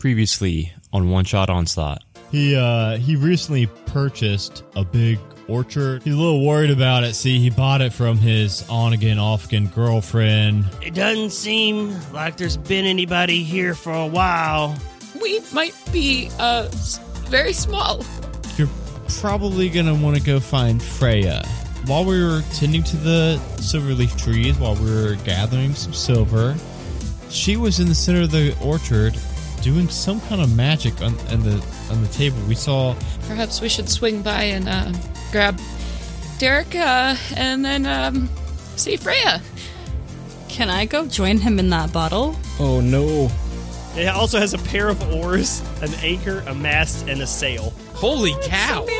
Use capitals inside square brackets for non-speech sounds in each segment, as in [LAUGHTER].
Previously on One Shot Onslaught. He uh he recently purchased a big orchard. He's a little worried about it. See, he bought it from his on again, off again girlfriend. It doesn't seem like there's been anybody here for a while. We might be uh very small. You're probably gonna want to go find Freya. While we were tending to the silver leaf trees, while we were gathering some silver, she was in the center of the orchard doing some kind of magic on, on the on the table. We saw Perhaps we should swing by and uh, grab Derek uh, and then um, see Freya. Can I go join him in that bottle? Oh no. It also has a pair of oars, an anchor, a mast, and a sail. Holy cow! What?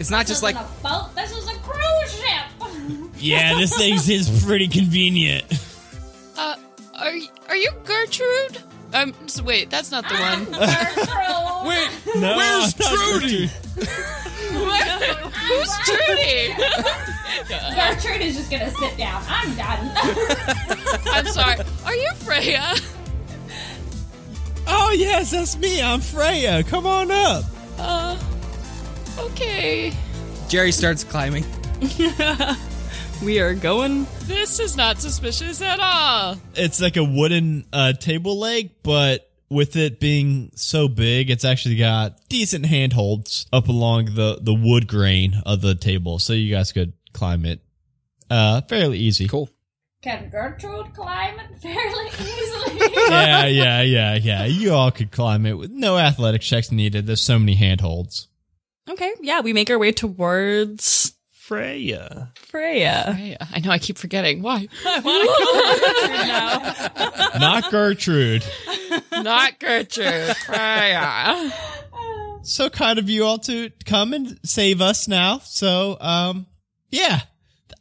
It's not just like a boat. This is a cruise ship. [LAUGHS] Yeah, this thing is pretty convenient. Uh, are are you Gertrude? Um, s- wait, that's not the one. Wait. No, Where's I'm not Trudy? Who's Trudy? Gertrude is just gonna sit down. I'm done. [LAUGHS] I'm sorry. Are you Freya? Oh yes, that's me. I'm Freya. Come on up. Uh, okay. Jerry starts climbing. [LAUGHS] We are going. This is not suspicious at all. It's like a wooden uh, table leg, but with it being so big, it's actually got decent handholds up along the the wood grain of the table, so you guys could climb it uh fairly easy. Cool. Can Gertrude climb it fairly [LAUGHS] easily? yeah, [LAUGHS] yeah, yeah, yeah. You all could climb it with no athletic checks needed. There's so many handholds. Okay, yeah, we make our way towards Freya. Freya. Freya. I know. I keep forgetting. Why? [LAUGHS] [LAUGHS] Not Gertrude. not Gertrude. Freya. so kind of you all to come and save us now. So, um, yeah,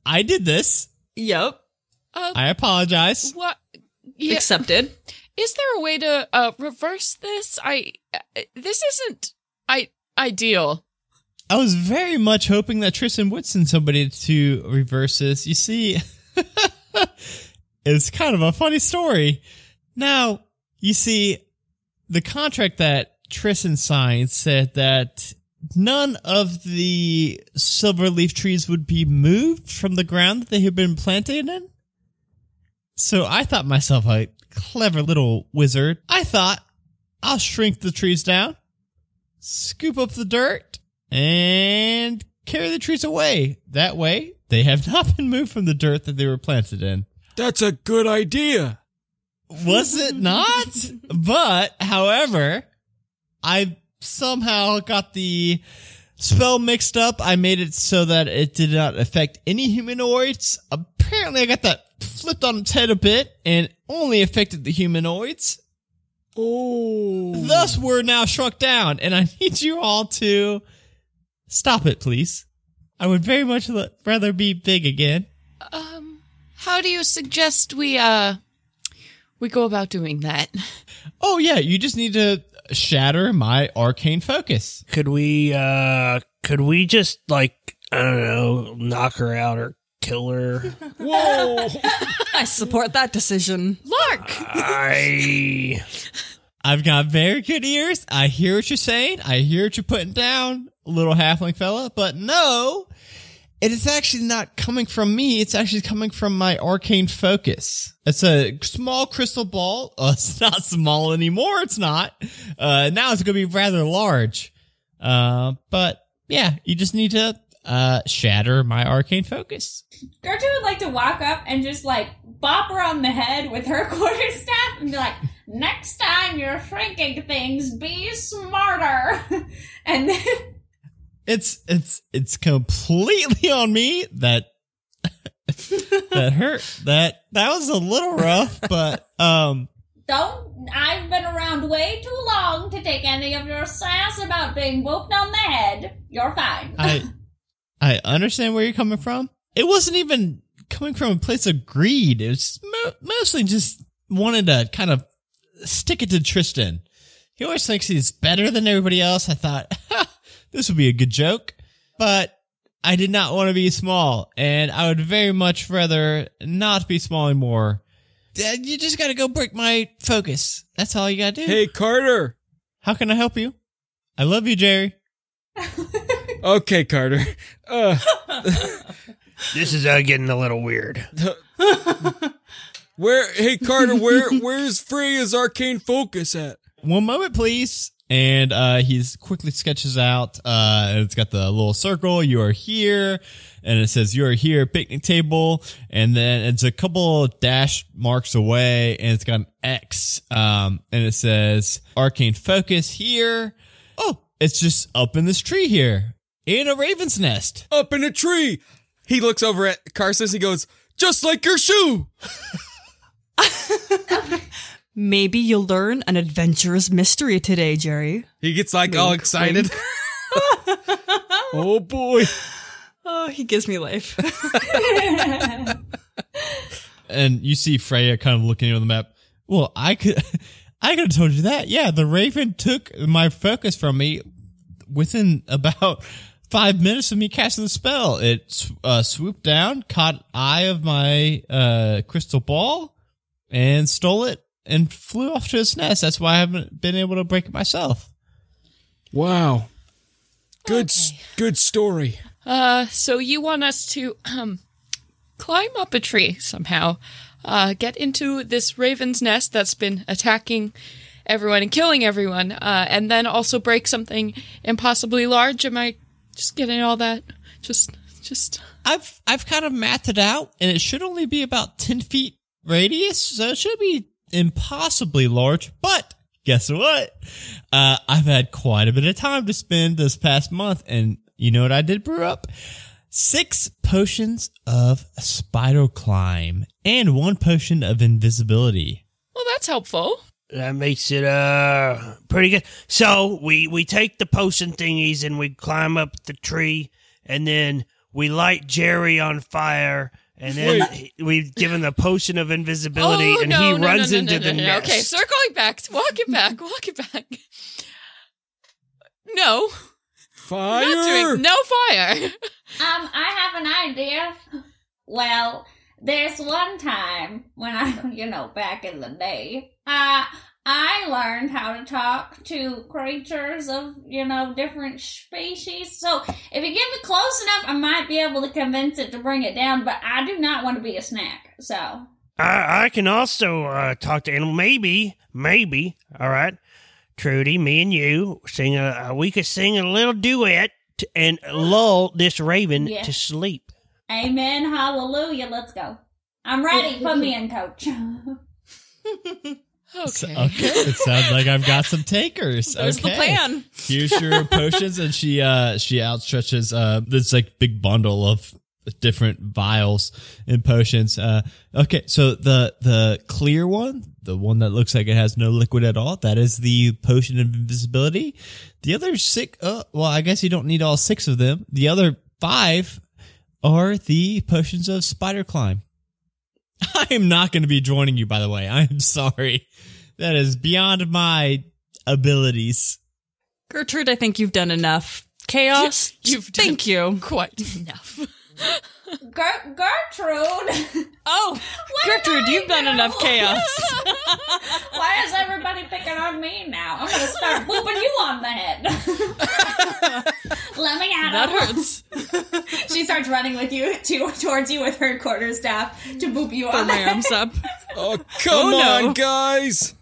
I did this. Yep. Uh, I apologize. what? Yeah. Accepted. Is there a way to uh, reverse this? I. Uh, this isn't. I ideal. I was very much hoping that Tristan would send somebody to reverse this. You see, [LAUGHS] it's kind of a funny story. Now, you see, the contract that Tristan signed said that none of the silver leaf trees would be moved from the ground that they had been planted in. So I thought myself a clever little wizard. I thought I'll shrink the trees down, scoop up the dirt, and carry the trees away. That way, they have [LAUGHS] not been moved from the dirt that they were planted in. That's a good idea. Was it not? but, however, I somehow got the spell mixed up. I made it so that it did not affect any humanoids. Apparently, I got that flipped on its head a bit and only affected the humanoids. Oh. Thus, we're now shrunk down, and I [LAUGHS] need you all to stop it, please. I would very much rather be big again. Um, how do you suggest we uh we go about doing that? Oh yeah, you just need to shatter my arcane focus. Could we, uh, could we just, like, I don't know, knock her out or kill her? [LAUGHS] Whoa. [LAUGHS] I support that decision. Lark. I. I've got very good ears. I hear what you're saying. I hear what you're putting down, little halfling fella. But no, it is actually not coming from me. It's actually coming from my arcane focus. It's a small crystal ball. [LAUGHS] Uh, it's not small anymore. It's not. Uh, now it's going to be rather large. Uh, but yeah, you just need to, uh, shatter my arcane focus. Gertrude would like to walk up and just like bop her on the head with her [LAUGHS] quarterstaff and be like, "Next time you're shrinking things, be smarter." [LAUGHS] and then it's it's it's completely on me that [LAUGHS] that hurt that that was a little rough but um don't. I've been around way too long to take any of your sass about being booped on the head. You're fine. i [LAUGHS] i understand where you're coming from it wasn't even coming from a place of greed it was mo- mostly just wanted to kind of stick it to tristan he always thinks he's better than everybody else i thought [LAUGHS] this would be a good joke but I did not want to be small, and I would very much rather not be small anymore. Uh, You just gotta go break my focus. That's all you gotta do. Hey, Carter. How can I help you? I love you, Jerry. [LAUGHS] Okay, Carter. Uh, [LAUGHS] This is uh, getting a little weird. [LAUGHS] where? Hey, Carter. Where? Where's Freya's arcane focus at? One moment, please. And uh, he quickly sketches out. Uh, it's got the little circle. You are here, and it says you are here, picnic table. And then it's a couple dash marks away, and it's got an X. Um, and it says arcane focus here. Oh, it's just up in this tree here, in a raven's nest. Up in a tree. He looks over at Carson. He goes, "Just like your shoe." [LAUGHS] [LAUGHS] Maybe you'll learn an adventurous mystery today, Jerry. He gets like all excited. [LAUGHS] [LAUGHS] oh boy. Oh, he gives me life. [LAUGHS] and you see Freya kind of looking at the map. Well, I could, I could have told you that. Yeah, the Raven took my focus from me within about five minutes of me casting the spell. It uh, swooped down, caught eye of my uh, crystal ball, and stole it and flew off to its nest. That's why I haven't been able to break it myself. Wow. Good. s Good story. Uh, so you want us to um, climb up a tree somehow, uh, get into this raven's nest that's been attacking everyone and killing everyone, uh, and then also break something impossibly large. Am I just getting all that? Just, just. I've I've kind of mathed it out, and it should only be about ten feet radius, so it should be impossibly large. But guess what? Uh, I've had quite a bit of time to spend this past month, and you know what I did brew up? Six potions of spider climb and one potion of invisibility. Well, that's helpful. That makes it uh pretty good. So we we take the potion thingies and we climb up the tree, and then we light Jerry on fire, and then we give him the potion of invisibility, oh, and no, he no, runs no, no, into no, the no, no. nest. Okay, circling back. Walk it back. Walk it back. No, Fire. not doing no fire. Um, I have an idea. Well, there's one time when I, you know, back in the day, uh, I learned how to talk to creatures of, you know, different species. So if you get me close enough, I might be able to convince it to bring it down, but I do not want to be a snack. So, I, I can also uh, talk to animal. Maybe, maybe. All right, Trudy, me and you sing a. We could sing a little duet to, and lull this raven Yeah. to sleep. amen, hallelujah, let's go. I'm ready. [LAUGHS] Put me in, coach. [LAUGHS] Okay. okay. [LAUGHS] It sounds like I've got some takers. There's the okay. plan. Here's your [LAUGHS] potions, and she uh she outstretches uh this like big bundle of different vials and potions. Uh okay, so the the clear one, the one that looks like it has no liquid at all, that is the potion of invisibility. The other six uh well, I guess you don't need all six of them. The other five are the potions of spider climb. [LAUGHS] I am not going to be joining you, by the way. I am sorry. That is beyond my abilities. Gertrude, I think you've done enough. Chaos, You've done- thank you. Quite enough. [LAUGHS] Ger- Gertrude! Oh, [LAUGHS] Gertrude, did I you've done do? enough chaos. [LAUGHS] Why is everybody picking on me now? I'm gonna start booping you on the head. Let me out. that hurts. She starts running with you to, towards you with her quarterstaff to boop you Throw on the my head. arms up. Oh come Oh, no. on, guys.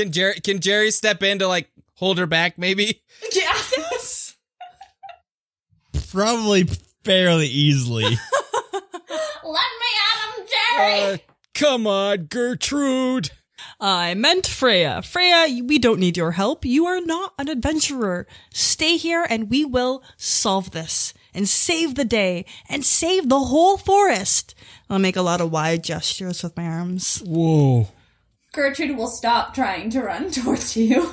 Can Jerry? Can Jerry step in to like hold her back? Maybe. [LAUGHS] Yeah. Probably fairly easily. [LAUGHS] Let me at him, Jerry. Uh, come on, Gertrude. I meant Freya. Freya, we don't need your help. You are not an adventurer. Stay here and we will solve this and save the day and save the whole forest. I'll make a lot of wide gestures with my arms. Whoa. Gertrude will stop trying to run [LAUGHS] towards you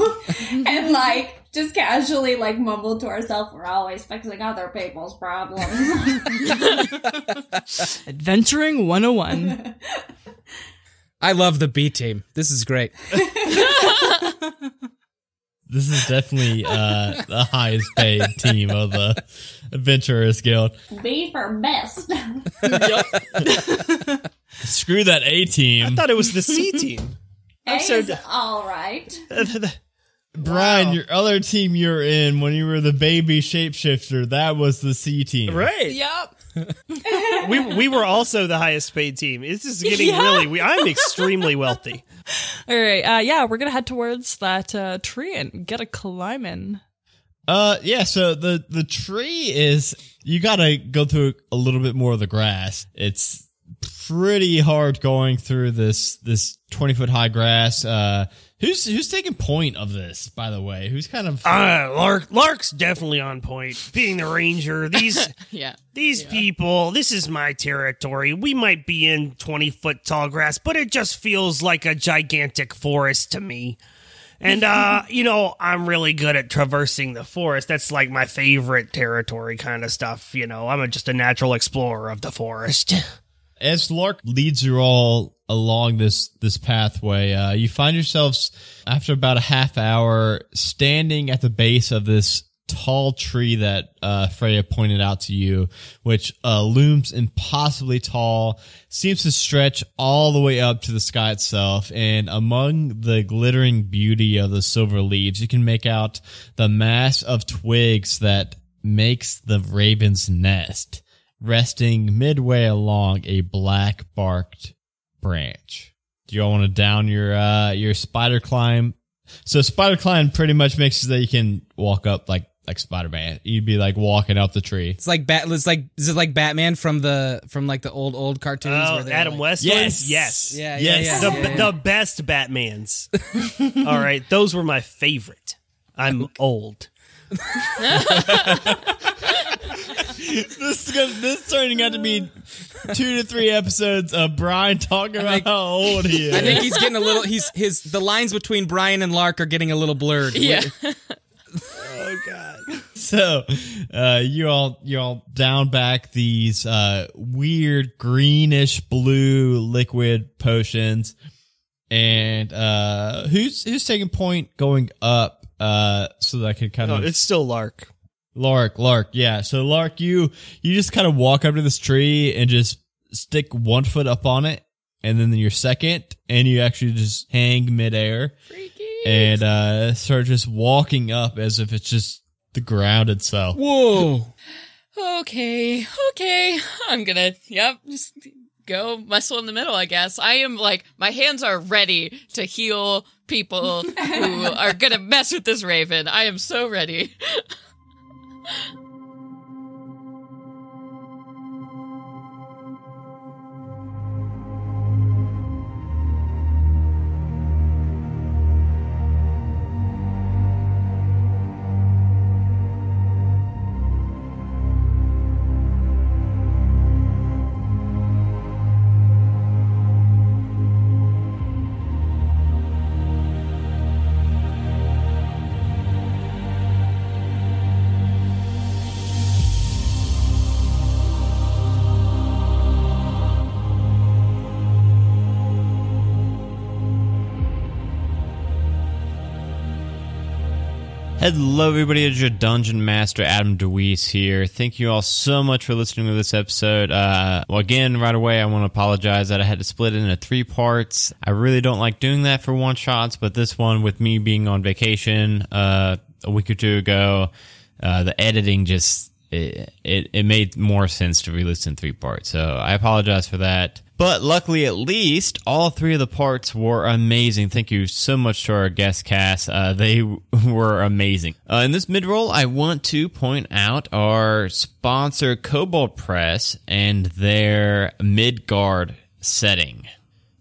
and [LAUGHS] like just casually like mumble to herself, "We're always fixing other people's problems." [LAUGHS] Adventuring 101. I love the B team. This is great. this is definitely uh, the highest paid team of the Adventurers Guild. B for best. Screw that A team. I thought it was the C team. A so d- all right. [LAUGHS] Brian, Wow. your other team you're in when you were the baby shapeshifter, that was the C team. right. Yep. [LAUGHS] We we were also the highest paid team. This is getting Yeah. really. We, I'm extremely wealthy. [LAUGHS] All right. Uh, yeah, we're gonna head towards that uh, tree and get a climbing. Uh, yeah. So the the tree is you got to go through a little bit more of the grass. It's pretty hard going through this this twenty foot high grass. Uh, who's who's taking point of this? By the way, who's kind of Uh, Lark Lark's definitely on point. Being the ranger, these [LAUGHS] Yeah. these people, this is my territory. We might be in twenty foot tall grass, but it just feels like a gigantic forest to me. And uh, [LAUGHS] you know, I'm really good at traversing the forest. That's like my favorite territory kind of stuff. You know, I'm a, just a natural explorer of the forest. As Lark leads you all along this this pathway, uh, you find yourselves after about a half hour standing at the base of this tall tree that uh, Freya pointed out to you, which uh, looms impossibly tall, seems to stretch all the way up to the sky itself. And among the glittering beauty of the silver leaves, you can make out the mass of twigs that makes the raven's nest resting midway along a black barked branch. Do y'all want to down your uh your spider climb? So spider climb pretty much makes it that you can walk up like like Spider Man. You'd be like walking up the tree. It's like bat. It's like is it like Batman from the from like the old old cartoons? Oh, where Adam like- West. Yes. ones? yes, Yeah, yeah, Yes. yeah, the yeah, yeah. the best Batmans. [LAUGHS] All right, those were my favorite. I'm old. [LAUGHS] [LAUGHS] This is gonna, this is turning out to be two to three episodes of Brian talking about think- how old he is. I think he's getting a little. He's his the lines between Brian and Lark are getting a little blurred. Yeah. Oh God. so uh you all you all down back these uh weird greenish blue liquid potions and uh who's who's taking point going up uh so that I could kind No, of it's still Lark. Lark Lark yeah so Lark you you just kind of walk up to this tree and just stick one foot up on it and then your second and you actually just hang midair Freaky. and uh start just walking up as if it's just the ground itself Whoa. Okay, okay. I'm gonna, yep, just go muscle in the middle, I guess. I am like, my hands are ready to heal people who [LAUGHS] are gonna mess with this raven. I am so ready. [LAUGHS] 嗯。[LAUGHS] Hello, everybody. It's your Dungeon Master, Adam DeWeese here. Thank you all so much for listening to this episode. Uh, well, again, right away, I want to apologize that I had to split it into three parts. I really don't like doing that for one shots, but this one, with me being on vacation uh, a week or two ago, uh, the editing just it, it it made more sense to release in three parts. So I apologize for that. But luckily, at least all three of the parts were amazing. Thank you so much to our guest cast. Uh, they [LAUGHS] were amazing. Uh, in this mid roll, I want to point out our sponsor, Kobold Press, and their Midgard setting.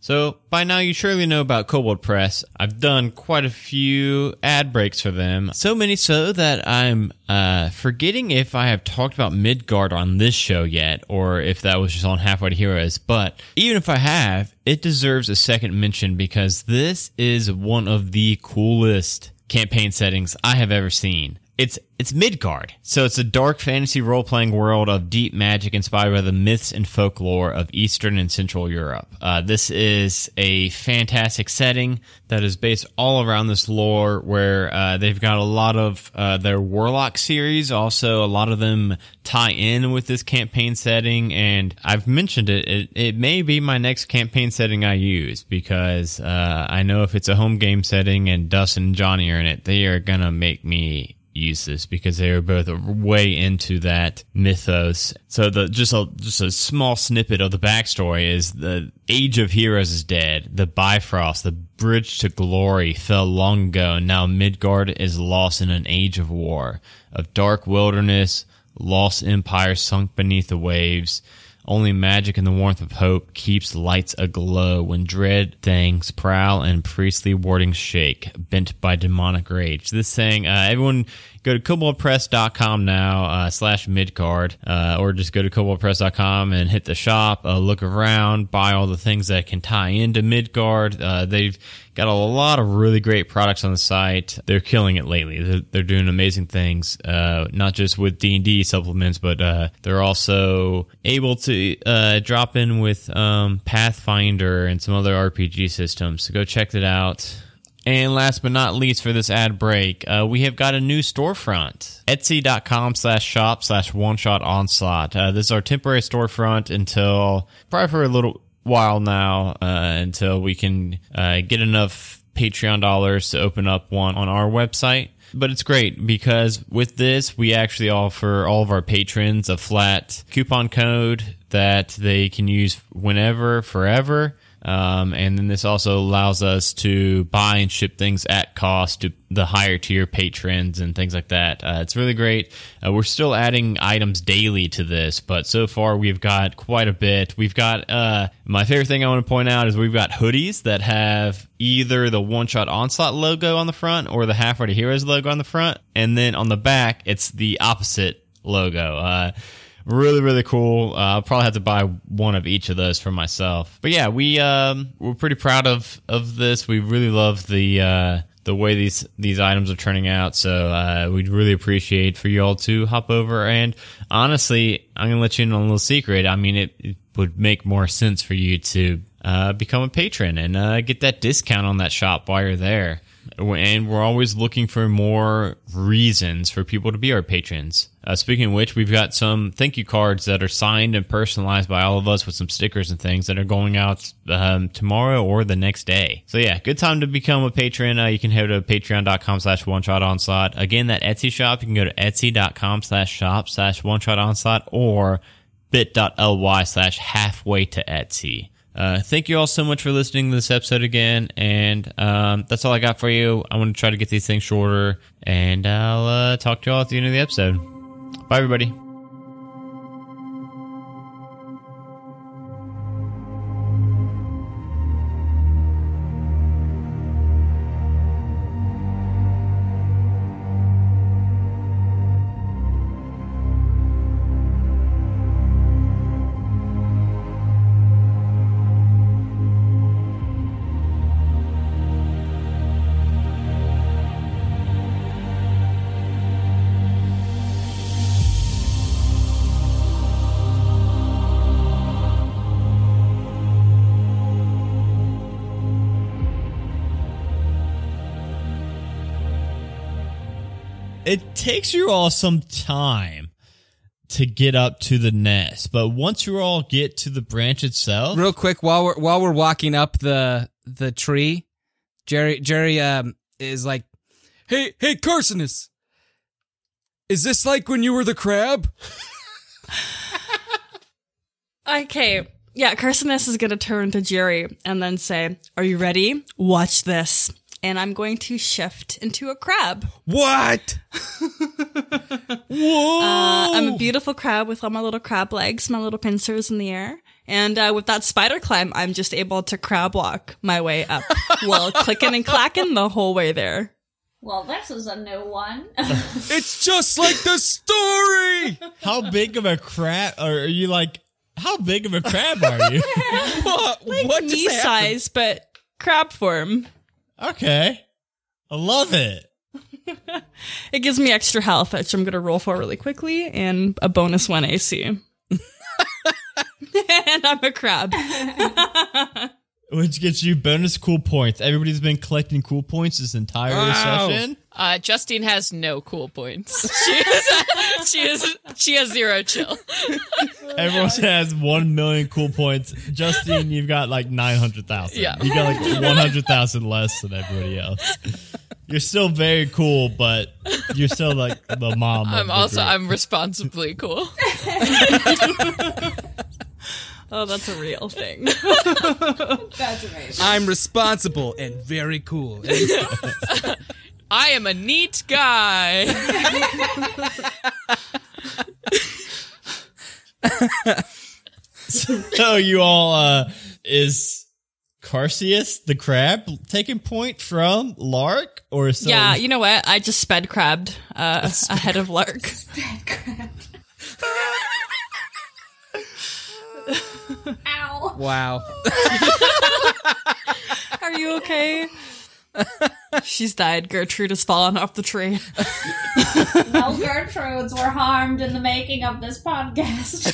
So by now you surely know about Kobold Press. I've done quite a few ad breaks for them. So many so that I'm uh, forgetting if I have talked about Midgard on this show yet, or if that was just on Halfway to Heroes. But even if I have, it deserves a second mention because this is one of the coolest campaign settings I have ever seen. It's it's Midgard. So it's a dark fantasy role playing world of deep magic inspired by the myths and folklore of Eastern and Central Europe. Uh, this is a fantastic setting that is based all around this lore, where uh, they've got a lot of uh, their Warlock series. Also, a lot of them tie in with this campaign setting, and I've mentioned it. It, it may be my next campaign setting I use because uh, I know if it's a home game setting and Dustin and Johnny are in it, they are gonna make me use this because they are both way into that mythos. So the just a just a small snippet of the backstory is the Age of Heroes is dead. The Bifrost, the bridge to glory, fell long ago, and now Midgard is lost in an age of war, of dark wilderness, lost empires sunk beneath the waves. Only magic and the warmth of hope keeps lights aglow when dread things prowl and priestly wardings shake, bent by demonic rage. This saying, uh, everyone go to koboldpress.com now, uh, slash midgard, uh, or just go to koboldpress.com and hit the shop, uh, look around, buy all the things that can tie into Midgard. Uh, they've got a lot of really great products on the site. They're killing it lately. They're, they're doing amazing things, uh, not just with D&D supplements, but, uh, they're also able to, drop in with, um, Pathfinder and some other RPG systems. So go check that out. And last but not least for this ad break, uh, we have got a new storefront. Etsy.com slash shop slash one shot onslaught. Uh, this is our temporary storefront until probably for a little while now, uh, until we can uh, get enough Patreon dollars to open up one on our website. But it's great because with this, we actually offer all of our patrons a flat coupon code that they can use whenever, forever. Um, and then this also allows us to buy and ship things at cost to the higher tier patrons and things like that. Uh, it's really great. Uh, we're still adding items daily to this, but so far we've got quite a bit. We've got, uh, my favorite thing I want to point out is we've got hoodies that have either the one shot onslaught logo on the front or the half ready heroes logo on the front. And then on the back, it's the opposite logo. Really really cool. Uh, i'll probably have to buy one of each of those for myself. But yeah we um we're pretty proud of of this. We really love the uh the way these these items are turning out. So uh we'd really appreciate for you all to hop over. And honestly i'm gonna let you in on a little secret. I mean it, it would make more sense for you to uh become a patron and uh get that discount on that shop while you're there and we're always looking for more reasons for people to be our patrons. Uh, speaking of which, we've got some thank you cards that are signed and personalized by all of us with some stickers and things that are going out um, tomorrow or the next day. So yeah, good time to become a patron. Uh, you can head to patreon.com slash one shot onslaught. Again, that Etsy shop, you can go to etsy.com slash shop slash one shot onslaught or bit.ly slash halfway to Etsy. Uh, thank you all so much for listening to this episode again. And um, that's all I got for you. I want to try to get these things shorter. And I'll uh, talk to you all at the end of the episode. Bye, everybody. It takes you all some time to get up to the nest, but once you all get to the branch itself, Real quick, while we're while we're walking up the the tree, Jerry Jerry um is like, "Hey, hey, Carcinus, is this like when you were the crab?" [LAUGHS] Okay. Yeah, Carcinus is going to turn to Jerry and then say, Are you ready? Watch this. And I'm going to shift into a crab. What? [LAUGHS] Whoa! Uh, I'm a beautiful crab with all my little crab legs, my little pincers in the air. And uh, with that spider climb, I'm just able to crab walk my way up [LAUGHS] while clicking and clacking the whole way there. Well, this is a new one. [LAUGHS] it's just like the story. how big of a crab are you like? How big of a crab are you? what? what Knee size, but crab form. Okay, I love it. [LAUGHS] it gives me extra health, which I'm gonna roll for really quickly, and a bonus one AC. [LAUGHS] [LAUGHS] and I'm a crab. Which gets you bonus cool points. Everybody's been collecting cool points this entire Wow. session. Uh, Justine has no cool points. [LAUGHS] She is, she is, she has zero chill. Everyone has one million cool points. Justine, you've got like nine hundred thousand. Yeah. you got like one hundred thousand less than everybody else. You're still very cool, but you're still like the mom. I'm the also, group. I'm responsibly cool. [LAUGHS] [LAUGHS] Oh, that's a real thing. [LAUGHS] That's amazing. I'm responsible and very cool. [LAUGHS] I am a neat guy. [LAUGHS] So you all uh is Carcinus the crab taking point from Lark or so yeah, you know what? I just sped crabbed uh, ahead of Lark. [LAUGHS] Ow. wow. [LAUGHS] Are you okay? She's died. Gertrude has fallen off the tree. No Gertrudes were harmed in the making of this podcast.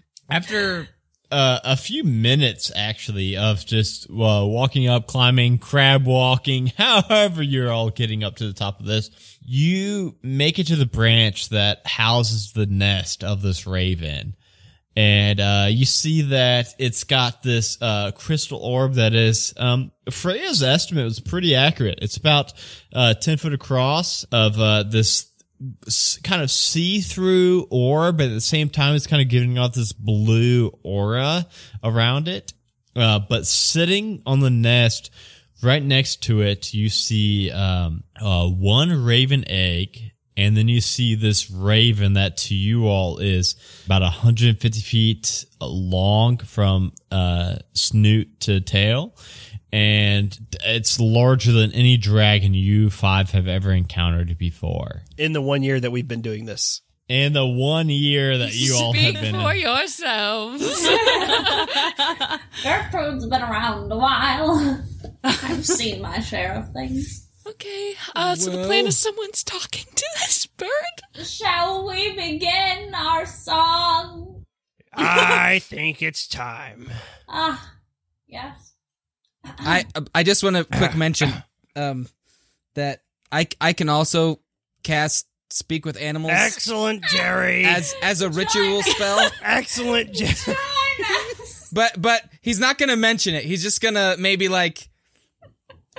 [LAUGHS] after uh, a few minutes actually of just uh, walking up, climbing, crab walking, however you're all getting up to the top of this, you make it to the branch that houses the nest of this raven. And uh, you see that it's got this uh, crystal orb that is um, Freya's estimate was pretty accurate. It's about uh, ten foot across of uh, this kind of see-through orb, but at the same time, it's kind of giving off this blue aura around it. Uh, but sitting on the nest, right next to it, you see um, uh, one raven egg, and then you see this raven that to you all is about 150 feet long from uh, snoot to tail. And it's larger than any dragon you five have ever encountered before. In the one year that we've been doing this. In the one year that you all Speak have been for in. yourselves. [LAUGHS] [LAUGHS] Gertrude's been around a while. [LAUGHS] I've seen my share of things. Okay, uh, so the plan is someone's talking to this bird. Shall we begin our song? I think it's time. [LAUGHS] Ah, yes. I I just want to quick mention [LAUGHS] um that I I can also cast speak with animals Excellent, Jerry. as as a ritual spell. [LAUGHS] Excellent, Jerry. Join us. But but he's not gonna mention it. He's just gonna maybe like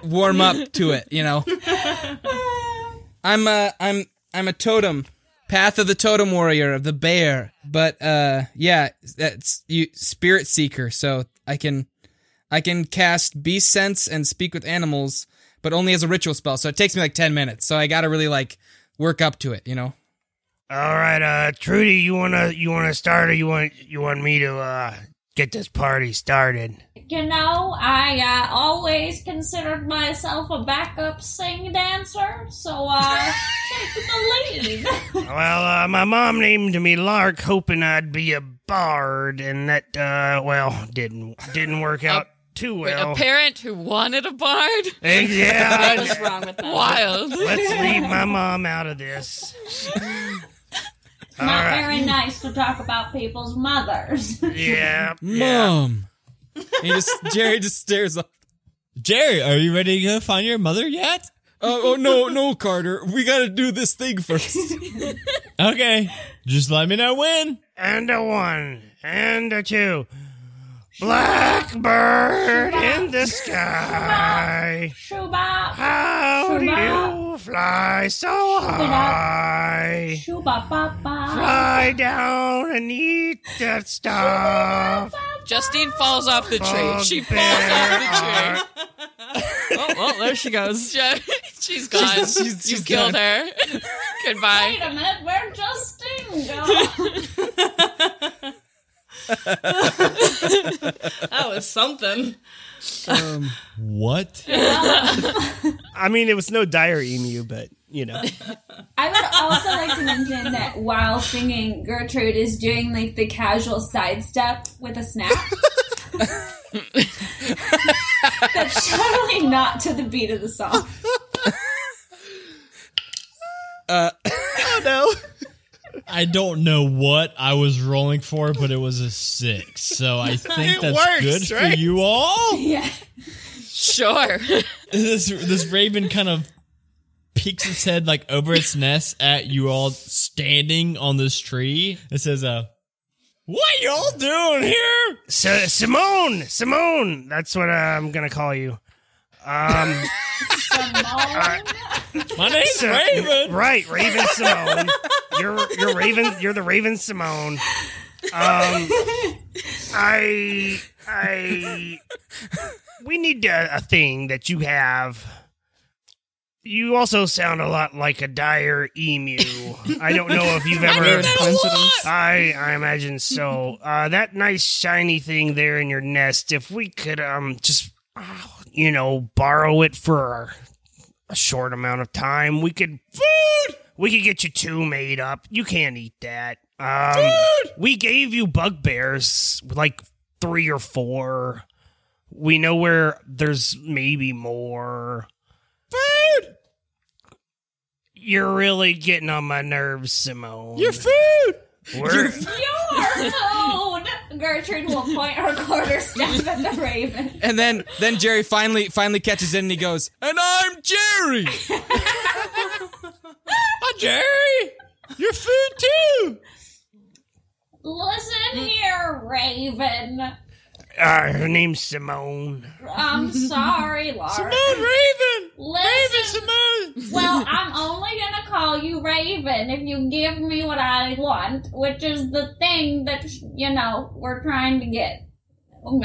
warm up to it, you know. [LAUGHS] I'm uh I'm I'm a totem. Path of the Totem Warrior of the Bear. But uh yeah, that's you spirit seeker, so I can I can cast beast sense and speak with animals, but only as a ritual spell. So it takes me like 10 minutes. So I got to really like work up to it, you know. All right, uh, Trudy, you wanna you wanna start, or you want you want me to uh get this party started? You know, I uh, always considered myself a backup sing dancer, so uh, take the lead. Well, uh, my mom named me Lark, hoping I'd be a bard, and that uh, well didn't didn't work out too Wait, well. a parent who wanted a bard? [LAUGHS] Eh, yeah, What's wrong with that? Wild. let's leave my [LAUGHS] mom out of this. [LAUGHS] All Not right. very nice to talk about people's mothers. [LAUGHS] Yeah, yeah. Mom. he just Jerry just stares up. Jerry, are you ready to go find your mother yet? Oh, oh no, no, Carter. We got to do this thing first. [LAUGHS] Okay, just let me know when. And a one, and a two. Blackbird in the sky. Shooba, How do you fly so high? shooba ba ba. Fly down and eat that stuff. Justine falls off the tree. She falls off the tree. [LAUGHS] Oh, well, there she goes. [LAUGHS] She's gone. She's- she's- you she's killed her. [LAUGHS] Goodbye. Wait a minute, where'd Justine go? [LAUGHS] That was something. What? I mean, it was no dire emu, but you know. I would also like to mention that while singing, Gertrude is doing like the casual sidestep with a snap. [LAUGHS] That's totally not to the beat of the song. [LAUGHS] Uh, oh no. I don't know what I was rolling for, but it was a six. So I [LAUGHS] think It that's works, good for you all. Yeah. Sure. [LAUGHS] this this raven kind of peeks its head like over its nest at you all standing on this tree. It says, "Uh, what y'all doing here?" So, Simone, Simone, that's what uh, I'm gonna call you. Um, Simone. My name's so- Raven. right, Raven Simone. You're you're Raven. You're the Raven Simone. Um, I I we need a, a thing that you have. You also sound a lot like a dire emu. I don't know if you've ever. Coincidence? I I imagine so. Uh, that nice shiny thing there in your nest. If we could um just uh, you know borrow it for a short amount of time, we could food. We could get you two made up. You can't eat that. Um, We gave you bugbears, like three or four. We know where there's maybe more. Food. You're really getting on my nerves, Simone. Your food. We're, Your food! [LAUGHS] Gertrude will point her quarterstaff [LAUGHS] at the raven. And then then Jerry finally finally catches it and he goes, "And I'm Jerry." [LAUGHS] Hi, Jerry. Your food too. Listen here, Raven. Uh, her name's Simone. I'm sorry, [LAUGHS] Laura. Simone Raven. Listen. Simone. Well, [LAUGHS] I'm only gonna call you Raven if you give me what I want, which is the thing that, you know, we're trying to get.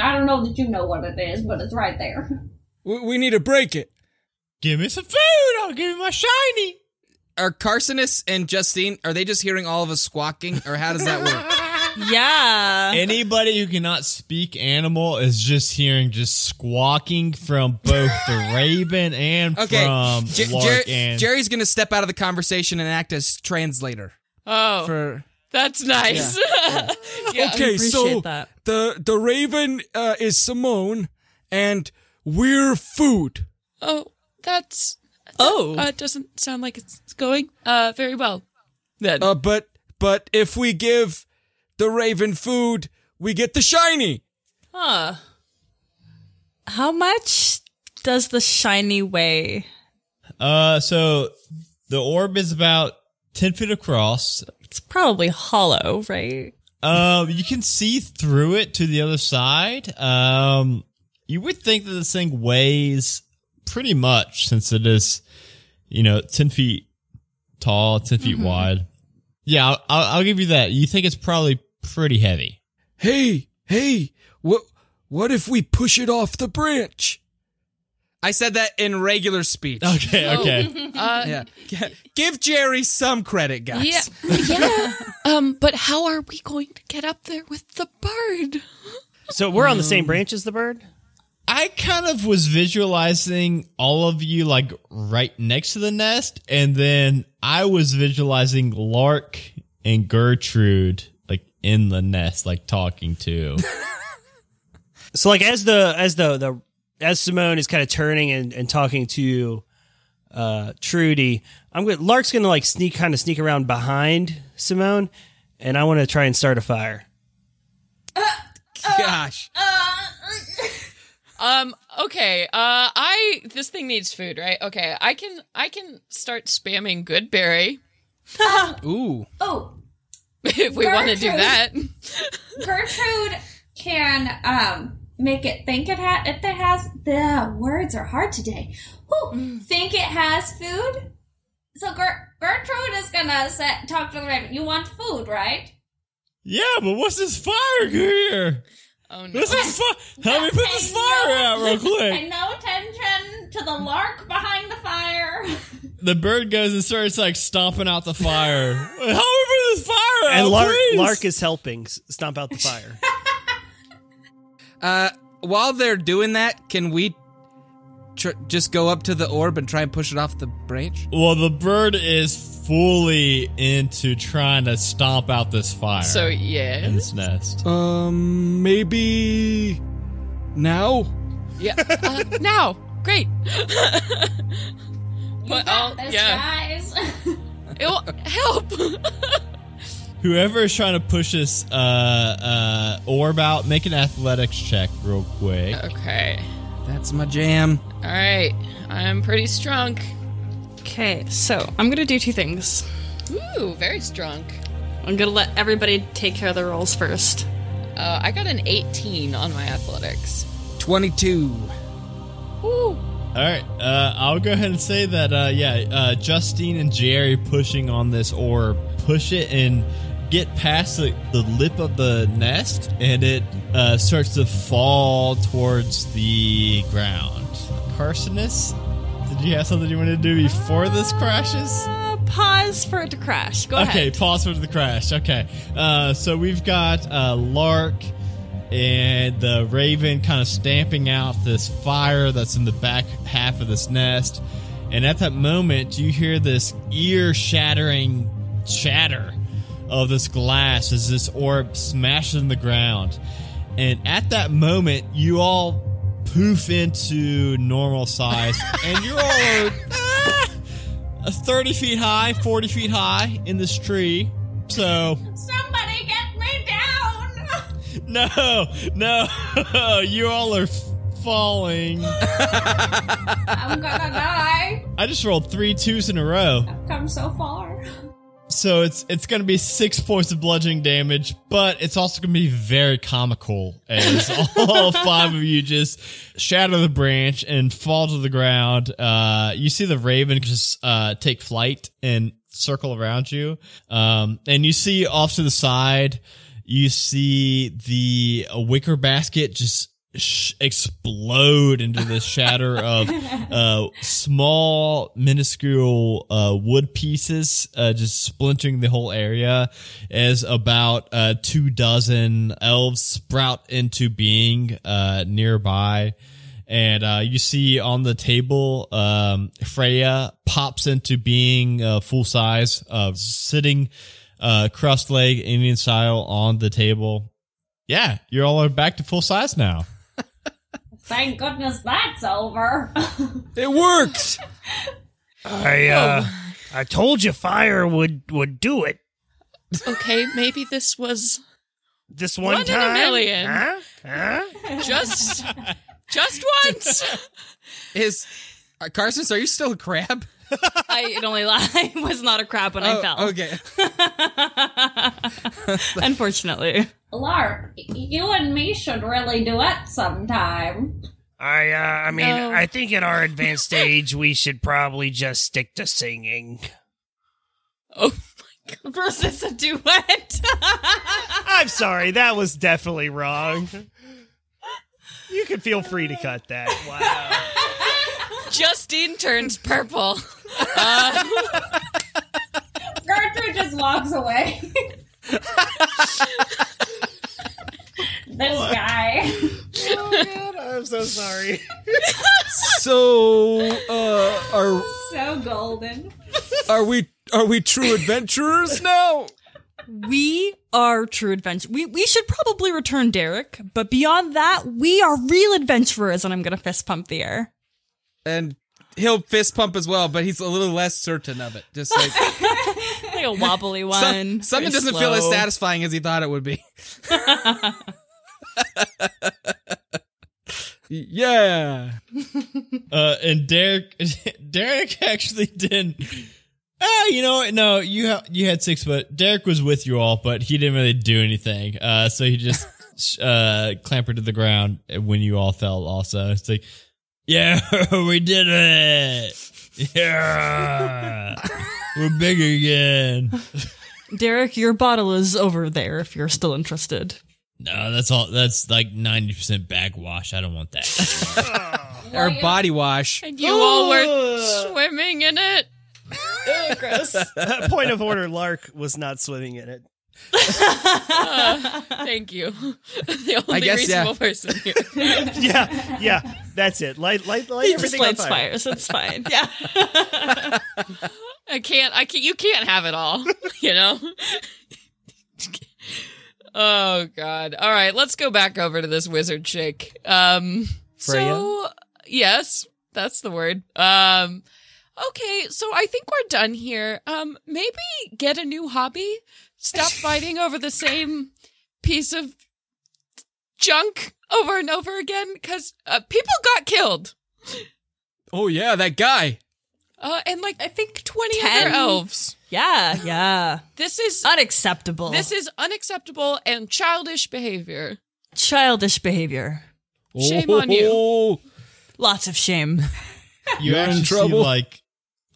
I don't know that you know what it is, but it's right there. we, we need to break it. Give me some food. I'll give you my shiny. Are Carcinus and Justine are they just hearing all of us squawking or how does that work? Yeah. Anybody who cannot speak animal is just hearing just squawking from both the raven and Okay, from Jer- Lark Jer- and Jerry's gonna step out of the conversation and act as translator Oh, for. that's nice. Yeah. [LAUGHS] Okay, so that. the the Raven uh, is Simone, and we're food. Oh, that's Oh. uh, doesn't sound like it's going uh very well. Then Uh, but but if we give the Raven food, we get the shiny. Huh. How much does the shiny weigh? uh so the orb is about 10 feet across It's probably hollow, right? um you can see through it to the other side um you would think that this thing weighs pretty much since it is you know 10 feet tall 10 feet wide yeah I'll, I'll, I'll give you that you think it's probably pretty heavy Hey, hey, what what if we push it off the branch? I said that in regular speech. okay okay [LAUGHS] uh, Yeah. Give Jerry some credit, guys. yeah, yeah. Um, but how are we going to get up there with the bird? So we're on the same branch as the bird. I kind of was visualizing all of you like right next to the nest, and then I was visualizing Lark and Gertrude like in the nest, like talking to. [LAUGHS] So like as the as the the as Simone is kind of turning and, and talking to uh Trudy, I'm going Lark's gonna like sneak kind of sneak around behind Simone, and I want to try and start a fire. Gosh. [LAUGHS] Um, okay. Uh, I this thing needs food, right? Okay, I can I can start spamming Goodberry Ooh. Oh, [LAUGHS] if we want to do that. [LAUGHS] Gertrude can um make it think it has if it has the words are hard today. Whew, think it has food. So Ger- Gertrude is gonna set, talk to the raven. You want food, right? yeah, but what's this fire here? Oh no. This is fire. Help me put this [LAUGHS] fire no- out real Pay quick. no attention to the lark behind the fire. The bird goes and starts like stomping out the fire. Help me put this fire out, and Lark please. Lark is helping s- stomp out the fire. [LAUGHS] Uh, while they're doing that, can we tr- just go up to the orb and try and push it off the branch? Well, the bird is fully into trying to stomp out this fire. So in yeah, this nest. Um, maybe now. yeah. Uh, now, great. You But got I'll- this, yeah. guys. [LAUGHS] Ew, help! [LAUGHS] Whoever is trying to push this uh, uh, orb out, make an athletics check real quick. okay. That's my jam. All right. I'm pretty strong. Okay, so I'm gonna do two things. Ooh, very strong. I'm gonna let everybody take care of their rolls first. Uh, I got an 18 on my athletics. 22. Ooh. All right, uh, I'll go ahead and say that. Uh, yeah, uh, Justine and Jerry pushing on this orb, push it and get past the, the lip of the nest, and it uh, starts to fall towards the ground. Carcinus, did you have something you wanted to do before this crashes? Uh, pause for it to crash. Go Okay, ahead. Okay, pause for the crash. Okay, uh, so we've got uh, Lark and the Raven kind of stamping out this fire that's in the back half of this nest, and at that moment you hear this ear-shattering chatter of this glass as this orb smashes in the ground, and at that moment you all poof into normal size, [LAUGHS] and you're all ah, 30 feet high, 40 feet high in this tree. So, Somebody get me down! [LAUGHS] no, no, [LAUGHS] you all are falling. I'm gonna die. I just rolled three twos in a row. I've come so far. So it's it's going to be six points of bludgeoning damage, but it's also going to be very comical as [LAUGHS] all five of you just shatter the branch and fall to the ground. Uh, you see the raven just uh, take flight and circle around you, um, and you see off to the side, you see the wicker basket just explode into this shatter [LAUGHS] of uh, small, minuscule uh, wood pieces, uh, just splintering the whole area. As about uh, two dozen elves sprout into being uh, nearby. And uh, you see on the table, um, Freya pops into being uh, full size, uh, sitting uh, cross leg Indian style on the table. Yeah, you all are back to full size now. Thank goodness that's over. [LAUGHS] It worked. I uh, I told you fire would would do it. Okay, maybe this was This one, One in a million. Huh? Huh? just just once. [LAUGHS] Is uh, Carson? Are you still a crab? I it only [LAUGHS] I was not a crab when I Oh, fell. okay. [LAUGHS] [LAUGHS] Unfortunately. Lark, you and me should really duet sometime. I uh, I mean, No. I think at our advanced age, we should probably just stick to singing. Oh, my god Versus a duet. I'm sorry, that was definitely wrong. You can feel free to cut that. Wow. Justine turns purple. [LAUGHS] Gertrude just walks away. this guy. oh god, I'm so sorry. So, uh, are So golden. are we are we true adventurers now? we are true adventure. We we should probably return Derek, but beyond that, we are real adventurers, and I'm gonna fist pump the air. And he'll fist pump as well, but he's a little less certain of it. Just like [LAUGHS] Like a wobbly one. some, something doesn't feel as satisfying as he thought it would be. [LAUGHS] yeah. Uh, and Derek, [LAUGHS] Derek actually didn't. Ah, you know what? No, you ha- you had six, but Derek was with you all, but he didn't really do anything. Uh, so he just uh clambered to the ground when you all fell. Also, it's like, yeah, [LAUGHS] we did it. Yeah, [LAUGHS] we're big again. Derek, your bottle is over there if you're still interested. No, that's all. That's like ninety percent backwash. I don't want that. [LAUGHS] Or body wash. And you all were swimming in it. Uh, Point of order, Lark was not swimming in it. Uh, [LAUGHS] thank you. [LAUGHS] the only guess, yeah. reasonable person here. [LAUGHS] Yeah, yeah, that's it. Light, light, light He just everything on lights fire. fires. It's fine. Yeah. I can't. I can't. You can't have it all. You know. oh God. All right. Let's go back over to this wizard chick. Um. So yes, that's the word. Um. Okay, so I think we're done here. Um, maybe get a new hobby. Stop fighting over the same piece of junk over and over again because uh, people got killed. Oh yeah, that guy. Uh, and like I think twenty Ten? other elves. Yeah, yeah. This is Unacceptable. this is unacceptable and childish behavior. childish behavior. Shame on you. Oh, Lots of shame. you You're in actually see trouble. like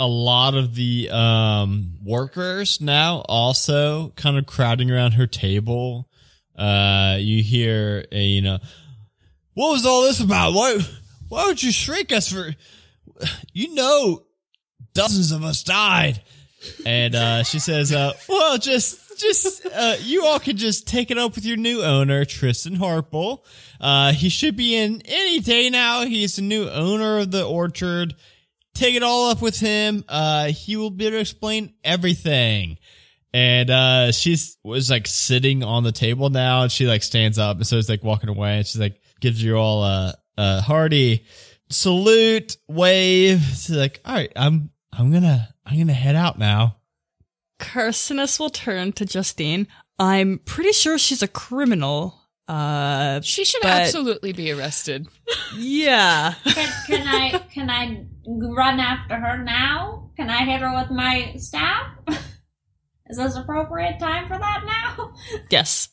a lot of the um workers now also kind of crowding around her table. Uh you hear a you know what was all this about? Why why would you shrink us for you know dozens of us died. And uh she says uh well just just uh you all can just take it up with your new owner tristan harple uh he should be in any day now. He's the new owner of the orchard take it all up with him. Uh, he will be able to explain everything. And uh, she's was like sitting on the table now, and she like stands up and so it's like walking away, and she's like gives you all a, a hearty salute, wave. She's like, "All right, I'm I'm gonna I'm gonna head out now." Carcinus will turn to Justine. I'm pretty sure she's a criminal. Uh, She should But- absolutely be arrested. yeah. Can, can I can I run after her now? Can I hit her with my staff? [LAUGHS] Is this appropriate time for that now? [LAUGHS] Yes.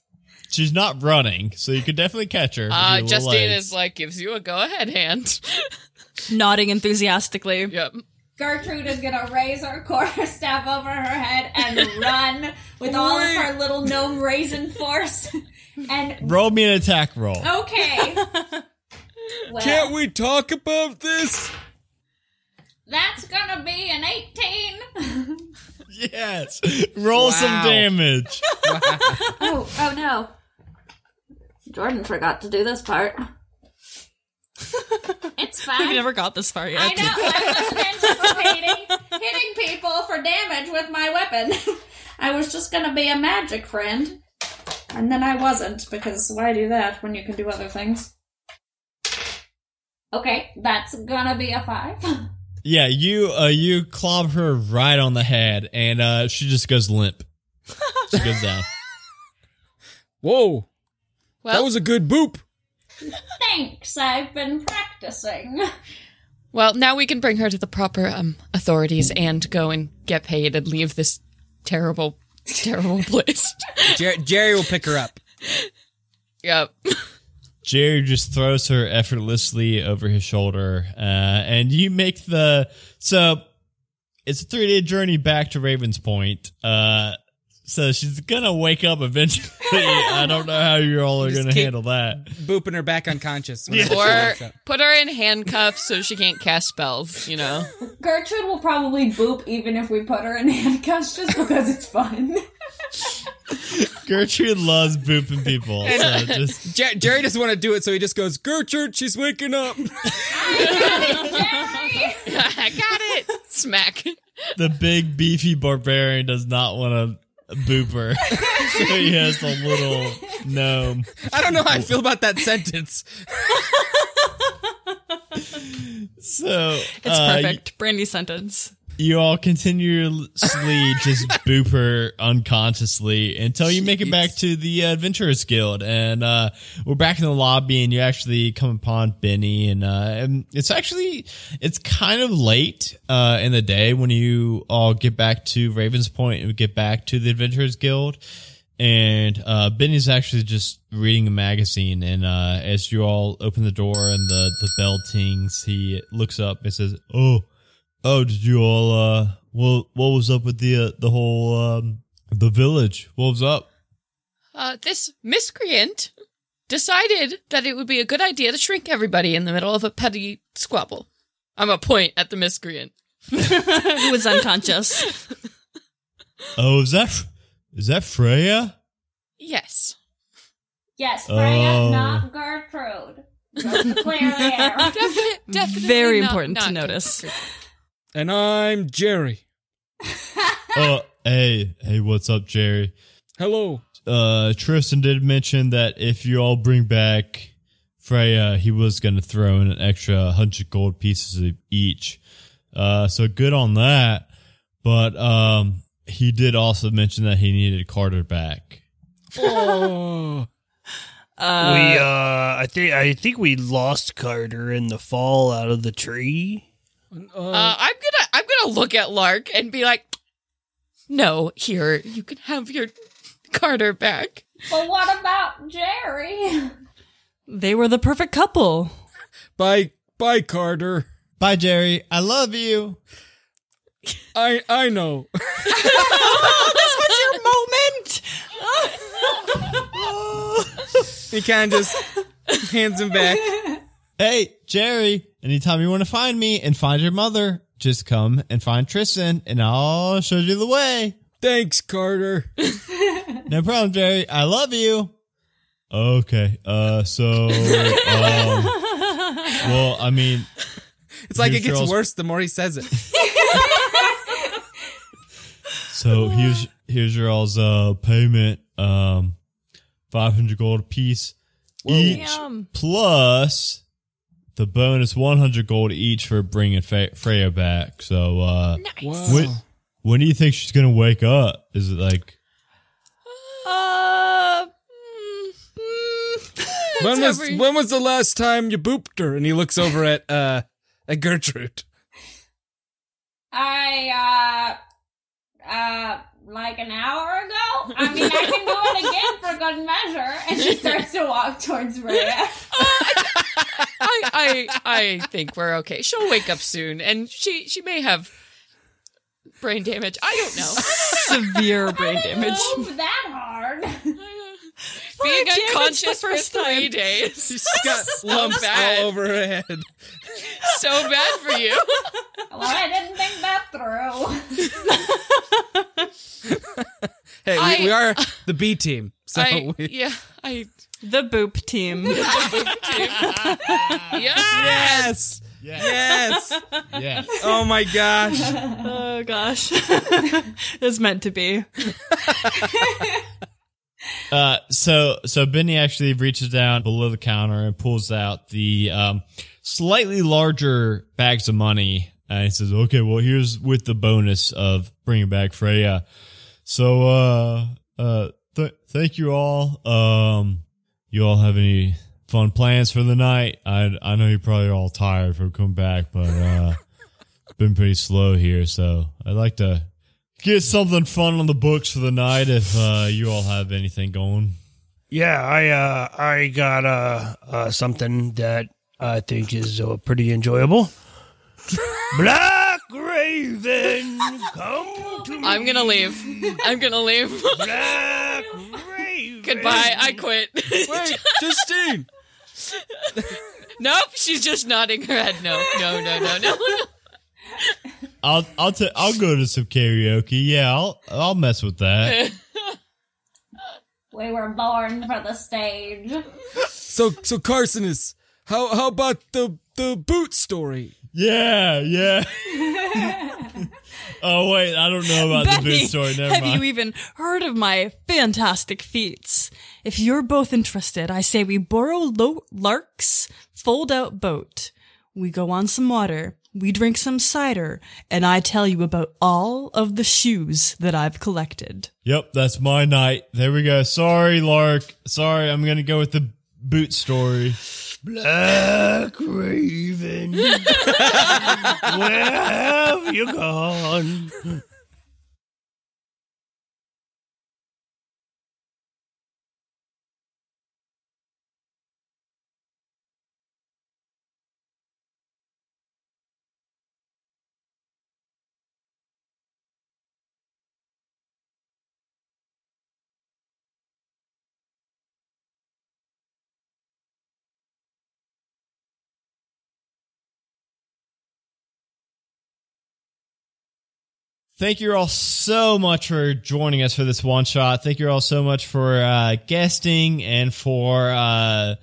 She's not running, so you could definitely catch her. Uh, Justine legs. is like gives you a go ahead hand. [LAUGHS] Nodding enthusiastically. yep. Gertrude is gonna raise her quarterstaff over her head and run with all of her little gnome raisin force. And roll me an attack roll. okay, well, can't we talk about this? That's gonna be an eighteen. Yes, roll some Wow. damage. [LAUGHS] oh, oh no! Jordan forgot to do this part. It's [LAUGHS] fine. We fine. never got this far yet. I know. I wasn't anticipating hitting people for damage with my weapon. [LAUGHS] I was just gonna be a magic friend, and then I wasn't because why do that when you can do other things? Okay, that's gonna be a five. Yeah, you uh you clob her right on the head and uh she just goes limp. She goes down. [LAUGHS] Whoa, Well, that was a good boop. Thanks, I've been practicing. well, now we can bring her to the proper um, authorities and go and get paid and leave this terrible, terrible [LAUGHS] place. Jer- Jerry will pick her up. yep. [LAUGHS] Jerry just throws her effortlessly over his shoulder, uh, and you make the so it's a three day journey back to Ravens Point. Uh, so she's gonna wake up eventually. [LAUGHS] I don't know how you all are Just gonna keep- handle that. Booping her back unconscious. whenever she Or put her in handcuffs so she can't cast spells, you know? Gertrude will probably boop even if we put her in handcuffs just because it's fun. Gertrude loves booping people, so just Jer- Jerry doesn't want to do it, so he just goes, Gertrude, she's waking up. [LAUGHS] I [LAUGHS] got it! Smack. the big beefy barbarian does not want to boop her, [LAUGHS] so he has a little gnome. I don't know how I feel about that sentence. So It's uh, perfect. Brandy sentence. You all continuously just [LAUGHS] boop her unconsciously until you make it back to the Adventurers Guild, and uh, we're back in the lobby, and you actually come upon Benny, and, uh, and it's actually it's kind of late uh, in the day when you all get back to Ravens Point and get back to the Adventurers Guild. And uh, Benny's actually just reading a magazine, and uh, as you all open the door and the, the bell tings, he looks up and says, "Oh, Oh, did you all? Uh, what what was up with the uh, the whole um the village? What was up? Uh, this miscreant decided that it would be a good idea to shrink everybody in the middle of a petty squabble. I'm a point at the miscreant. [LAUGHS] Who was unconscious. [LAUGHS] Oh, is that is that Freya? Yes. Yes, Freya, Oh. not Gertrude. Just to clear the. [LAUGHS] Definite, definitely Very not- important to not notice. And I'm Jerry. [LAUGHS] Oh, hey, hey, what's up, Jerry? Hello. Uh, Tristan did mention that if you all bring back Freya, he was gonna throw in an extra hundred gold pieces of each. Uh, so good on that. But um, he did also mention that he needed Carter back. Oh. [LAUGHS] we uh I think I think we lost Carter in the fall out of the tree. Uh, I'm gonna I'm gonna look at Lark and be like, "No, here you can have your Carter back." But what about Jerry? They were the perfect couple. Bye, bye, Carter. Bye, Jerry. I love you. I I know. [LAUGHS] this was your moment. he kind of just hands him back. [LAUGHS] Hey, Jerry. Anytime you want to find me and find your mother, just come and find Tristan, and I'll show you the way. Thanks, Carter. [LAUGHS] No problem, Jerry. I love you. Okay. Uh. So. Um, [LAUGHS] well, I mean, It's like it gets Charles- worse the more he says it. [LAUGHS] So here's here's your all's uh payment. Um, five hundred gold apiece each, Yum. plus the bonus one hundred gold each for bringing Fe- Freya back. So uh, Nice. when when do you think she's gonna wake up? Is it like Uh, mm, mm. [LAUGHS] When was every- when was the last time you booped her? And he looks over at uh at Gertrude. I uh uh like an hour ago. I mean, I can do it again for good measure. And she starts to walk towards Rhea. [LAUGHS] Uh, I, I I think we're okay. She'll wake up soon, and she she may have brain damage. I don't know. Severe brain damage. Move that hard. Being damage the unconscious for three days. [LAUGHS] She's got [LAUGHS] lumps bad. all over her head. so bad for you. [LAUGHS] Well, I didn't think that through. Hey, I- we, we are the B team, so I we, yeah I The boop team. yeah. yes, yes. yeah? Oh my gosh. oh gosh. it's meant to be. Uh, so so Benny actually reaches down below the counter and pulls out the um, slightly larger bags of money. And he says, "Okay, well, here's with the bonus of bringing back Freya." So, uh, uh, th- thank you all. Um, you all have any fun plans for the night? I I know you're probably all tired from coming back, but uh, [LAUGHS] been pretty slow here, so I'd like to get something fun on the books for the night if uh, you all have anything going. Yeah, I uh I got uh, uh something that I think is uh, pretty enjoyable. [LAUGHS] Black Raven, come to me. I'm gonna leave. I'm gonna leave. Black [LAUGHS] Raven. Goodbye. I quit. Wait, Justine. [LAUGHS] nope. She's just nodding her head. No. No. No. No. No. I'll I'll i I'll go to some karaoke. Yeah, I'll I'll mess with that. We were born for the stage. So so Carcinus how how about the the boot story? Yeah, yeah. [LAUGHS] oh wait, I don't know about the boot story. Never have mind. you even heard of my fantastic feats? If you're both interested, I say we borrow Lo- Lark's fold out boat. We go on some water, we drink some cider, and I tell you about all of the shoes that I've collected. Yep, that's my night. There we go. Sorry, Lark. Sorry, I'm gonna go with the boot story. Black Raven. [LAUGHS] Where have you gone? Thank you all so much for joining us for this one shot. Thank you all so much for uh, guesting and for uh,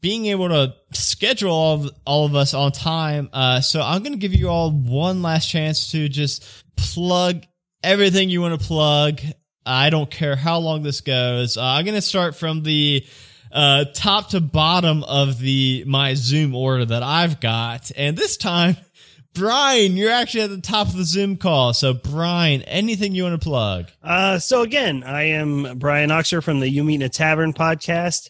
being able to schedule all of, all of us on time. Uh, so I'm going to give you all one last chance to just plug everything you want to plug. I don't care how long this goes. Uh, I'm going to start from the uh, top to bottom of the my Zoom order that I've got, and this time [LAUGHS] Brian, you're actually at the top of the Zoom call. So, Brian, anything you want to plug? Uh, so again, I am Brian Oxer from the You Meet in a Tavern podcast.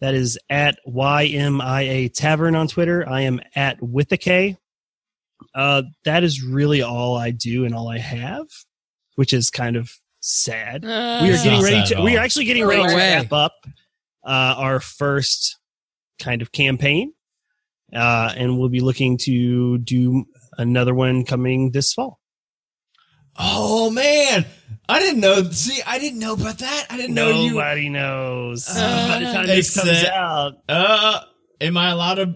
That is at YMIA Tavern on Twitter. I am at with a K. Uh, that is really all I do and all I have, which is kind of sad. Uh, we are getting ready to we are actually getting ready to wrap up uh, our first kind of campaign uh, and we'll be looking to do another one coming this fall Oh man, I didn't know. See, I didn't know about that. I didn't know you. nobody knows Uh, by the time this comes out Uh, am I allowed to?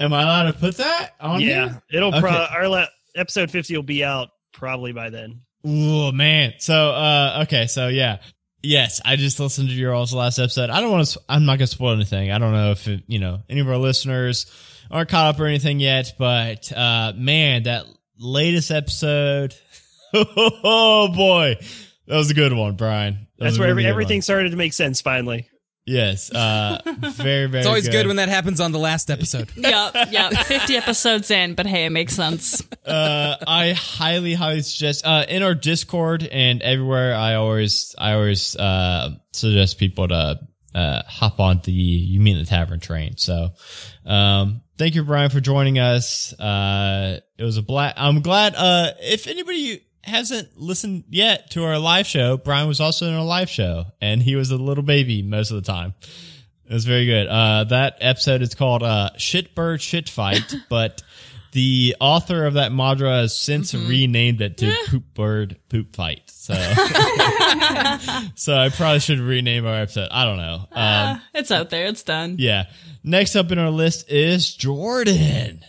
Am I allowed to put that on yeah here? it'll pro- Okay. our la- episode 50 will be out probably by then Oh man. So, uh, okay. So yeah. Yes, I just listened to your all's last episode. I don't want to. I'm not gonna spoil anything. I don't know if it, you know any of our listeners aren't caught up or anything yet, but uh, man, that latest episode. [LAUGHS] Oh boy, that was a good one, Brian. That that's where really every, everything one. started to make sense finally Yes. Uh, [LAUGHS] very very. It's always good. good when that happens on the last episode. [LAUGHS] Yep, yep. 50 episodes in, but hey, it makes sense. uh, I highly, highly suggest uh, in our Discord and everywhere. I always, I always uh, suggest people to uh, hop on the You Meet in a Tavern train. So, um, thank you, Brian, for joining us. Uh, it was a blast. I'm glad. Uh, if anybody hasn't listened yet to our live show, Brian was also in our live show, and he was a little baby most of the time. It was very good. Uh, that episode is called uh, "Shitbird Shit Fight," [LAUGHS] but the author of that mantra has since renamed it to "Poop Bird Poop Fight." So, [LAUGHS] so I probably should rename our episode. I don't know. Um, it's out there. It's done. yeah. Next up in our list is Jordan.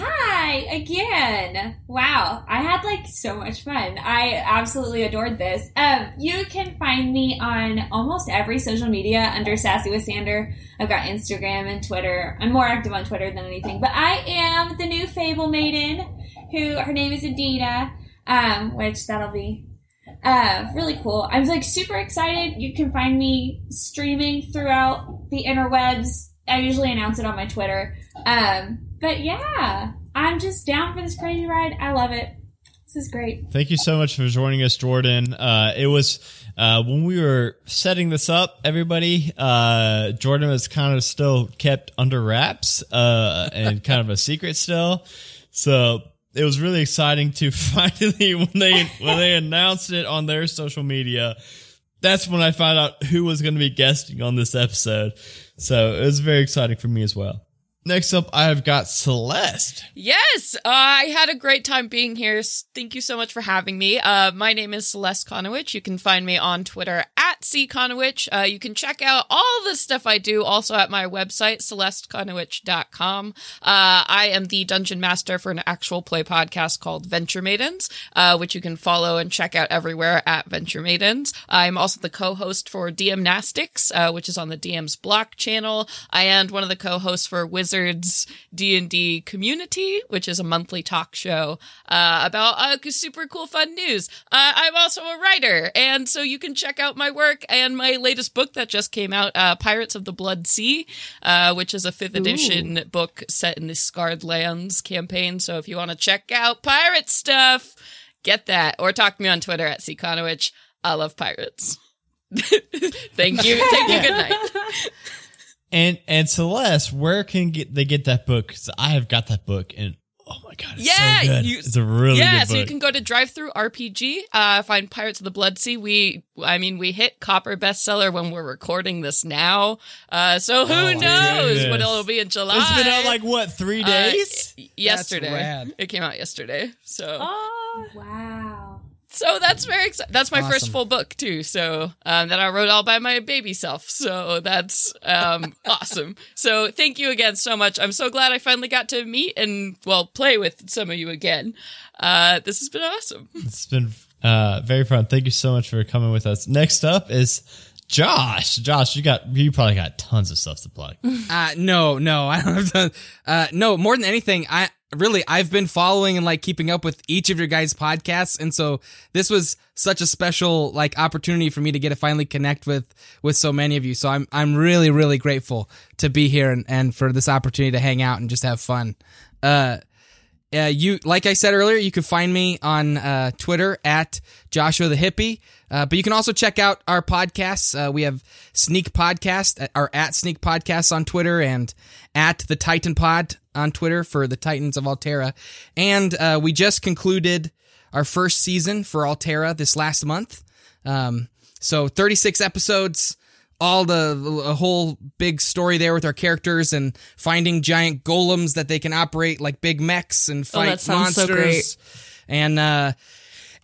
Hi again. Wow, I had like so much fun. I absolutely adored this. Um, you can find me on almost every social media under Sassy with Sander. I've got Instagram and Twitter. I'm more active on Twitter than anything, but I am the new Fable Maiden, who her name is Adina. Um, which that'll be uh, really cool. I'm like super excited. You can find me streaming throughout the interwebs. I usually announce it on my Twitter. Um, but yeah, I'm just down for this crazy ride. I love it. This is great. Thank you so much for joining us, Jordan. Uh, it was uh, when we were setting this up, everybody. Uh, Jordan was kind of still kept under wraps uh, and [LAUGHS] kind of a secret still. So it was really exciting to [LAUGHS] finally when they when they announced it on their social media. That's when I found out who was going to be guesting on this episode. So it was very exciting for me as well. Next up, I've got Celeste. Yes, uh, I had a great time being here. Thank you so much for having me. Uh, my name is Celeste Conowitch. You can find me on Twitter at cconowitch. Uh, you can check out all the stuff I do also at my website, celesteconowitch.com. Uh, I am the dungeon master for an actual play podcast called Venture Maidens, uh, which you can follow and check out everywhere at Venture Maidens. I'm also the co-host for DM Nastics, uh, which is on the DM's Block channel. I am one of the co-hosts for Wizards D&D Community, which is a monthly talk show uh, about uh, super cool fun news. Uh, I'm also a writer, and so you can check out my work and my latest book that just came out, uh, Pirates of the Blood Sea, uh, which is a fifth edition book set in the Scarred Lands campaign. So if you want to check out pirate stuff, get that, or talk to me on Twitter at cconowitch. I love pirates. [LAUGHS] Thank you. Thank you. Good night. [LAUGHS] And and Celeste, where can get they get that book? 'Cause I have got that book, and oh my god, it's Yeah, so good. you- it's a really yeah, good so you can go to DriveThruRPG, uh, find Pirates of the Blood Sea. We, I mean, we hit copper bestseller when we're recording this now. Uh, so who Oh, knows goodness. what it'll be in July? it's been out like what three Uh, days? y- yesterday. rad. It came out yesterday. So, oh, Wow. So that's very exciting. That's my first full book too. So, um, that I wrote all by my baby self. So that's, um, [LAUGHS] awesome. So thank you again so much. I'm so glad I finally got to meet and, well, play with some of you again. Uh, this has been awesome. it's been uh, very fun. Thank you so much for coming with us. Next up is Josh. Josh, you got you probably got tons of stuff to plug. Uh, no, no, I don't have to. Uh, no, more than anything, I really I've been following and like keeping up with each of your guys' podcasts, and so this was such a special like opportunity for me to get to finally connect with with so many of you. So I'm I'm really really grateful to be here and and for this opportunity to hang out and just have fun. Uh, uh, you like I said earlier, you can find me on uh, Twitter at Joshua the Hippie. Uh, but you can also check out our podcasts. Uh, we have Sneak Podcast, our at Sneak Podcasts on Twitter, and at the Titan Pod on Twitter for the Titans of Altera. And uh, we just concluded our first season for Altera this last month. Um, so 36 episodes all the, the whole big story there with our characters and finding giant golems that they can operate like big mechs and Oh, fight so monsters. great. And uh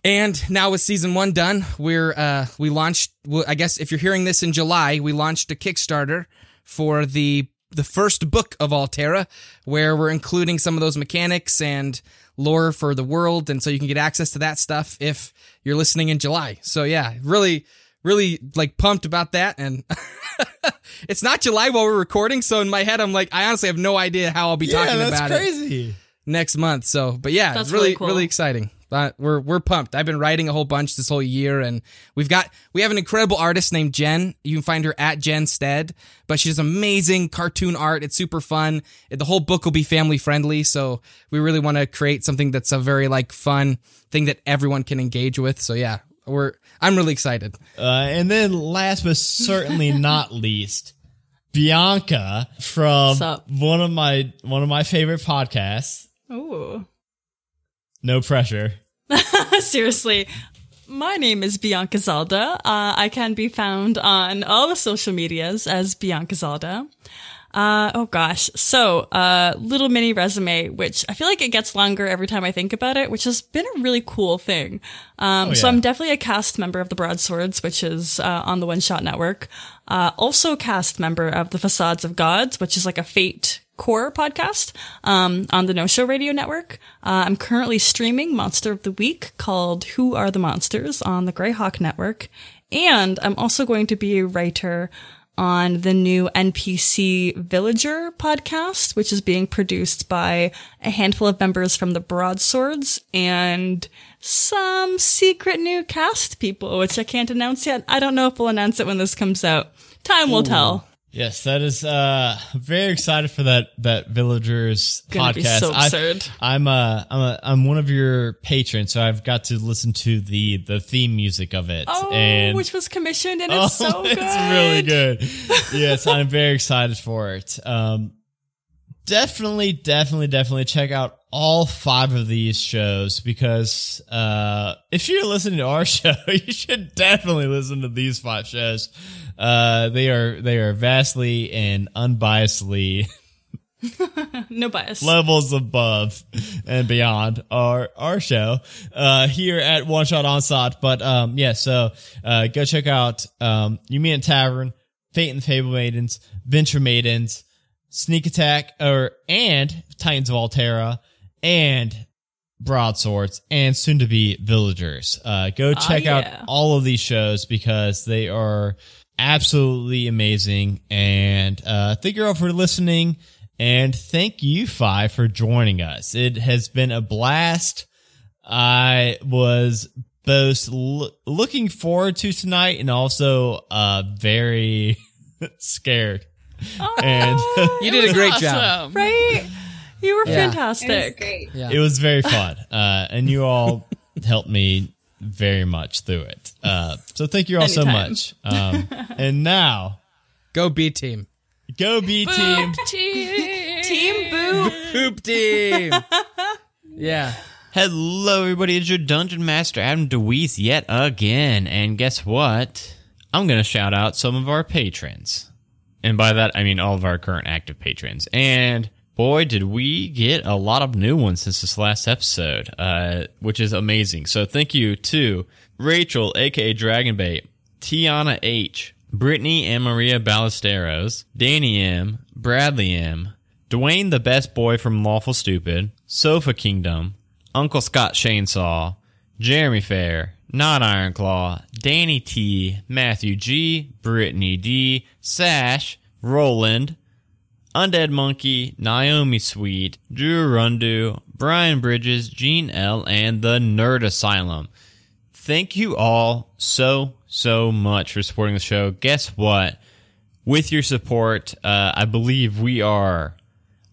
and now with season 1 done, we're uh we launched I guess if you're hearing this in July, we launched a Kickstarter for the the first book of Altera where we're including some of those mechanics and lore for the world and so you can get access to that stuff if you're listening in July. So yeah, really really like pumped about that and [LAUGHS] it's not July while we're recording so in my head I'm like I honestly have no idea how I'll be Yeah, talking that's about it crazy. next month. So, but yeah, That's it's really, really really, exciting. But we're we're pumped. I've been writing a whole bunch this whole year, and we've got we have an incredible artist named Jen. You can find her at Jen Stead, but she does amazing cartoon art. It's super fun. The whole book will be family friendly, so we really want to create something that's a very like fun thing that everyone can engage with. So yeah, we're I'm really excited. Uh, and then last but certainly [LAUGHS] not least, Bianca from one of my one of my favorite podcasts. Ooh. No pressure. [LAUGHS] Seriously. My name is Bianca Zalda. Uh, I can be found on all the social medias as Bianca Zalda. Uh, oh gosh. So, uh, little mini resume, which I feel like it gets longer every time I think about it, which has been a really cool thing. Um, so yeah. I'm definitely a cast member of the Broadswords, which is, uh, on the One Shot Network. Uh, also cast member of the Facades of Gods, which is like a Fate core podcast, um, on the No Show Radio Network. Uh, I'm currently streaming Monster of the Week called Who Are the Monsters on the Greyhawk Network. And I'm also going to be a writer on the new NPC Villager podcast, which is being produced by a handful of members from the Broadswords and some secret new cast people, which I can't announce yet. I don't know if we'll announce it when this comes out. Time will tell. Yes, that is. Uh, very excited for that that villagers Gonna podcast. be so I- absurd. I'm uh, I'm a, I'm one of your patrons, so I've got to listen to the the theme music of it. Oh, and which was commissioned and [LAUGHS] Oh, it's so good. it's really good. [LAUGHS] yes, I'm very excited for it. Um, definitely, definitely, definitely check out all five of these shows because uh, if you're listening to our [LAUGHS] show, you should definitely listen to these five shows. Uh, they are they are vastly and unbiasedly [LAUGHS] No bias. levels above and beyond our our show uh here at one shot onslaught but um yeah so uh go check out um you mean tavern fate and the fable maidens venture maidens sneak attack or and titans of altera and broadswords and soon to be villagers. Uh go check out yeah. all of these shows because they are absolutely amazing. And uh thank you all for listening and thank you five for joining us. It has been a blast. I was both looking forward to tonight and also uh very [LAUGHS] scared and [LAUGHS] You did a great job. Right? You were Yeah. fantastic. great. Yeah. it was very fun uh and you all helped me very much through it uh so thank you all so much um [LAUGHS] and now Go B team. go b team Team. Team Boo. Poop team. [LAUGHS] yeah. Hello, everybody. It's your Dungeon Master, Adam DeWeese, yet again. And guess what? I'm going to shout out some of our patrons. And by that, I mean all of our current active patrons. And boy, did we get a lot of new ones since this last episode, uh, which is amazing. So thank you to Rachel, aka Dragonbait, Tiana H, Brittany and Maria Ballesteros, Danny M, Bradley M, Dwayne the best boy from Lawful Stupid, Sofa Kingdom, Uncle Scott Chainsaw, Jeremy Fair, Not Ironclaw, Danny T, Matthew G, Brittany D, Sash, Roland, Undead Monkey, Naomi Sweet, Drew Rundu, Brian Bridges, Gene L, and the Nerd Asylum. Thank you all so, so much for supporting the show. Guess what? With your support, uh, I believe we are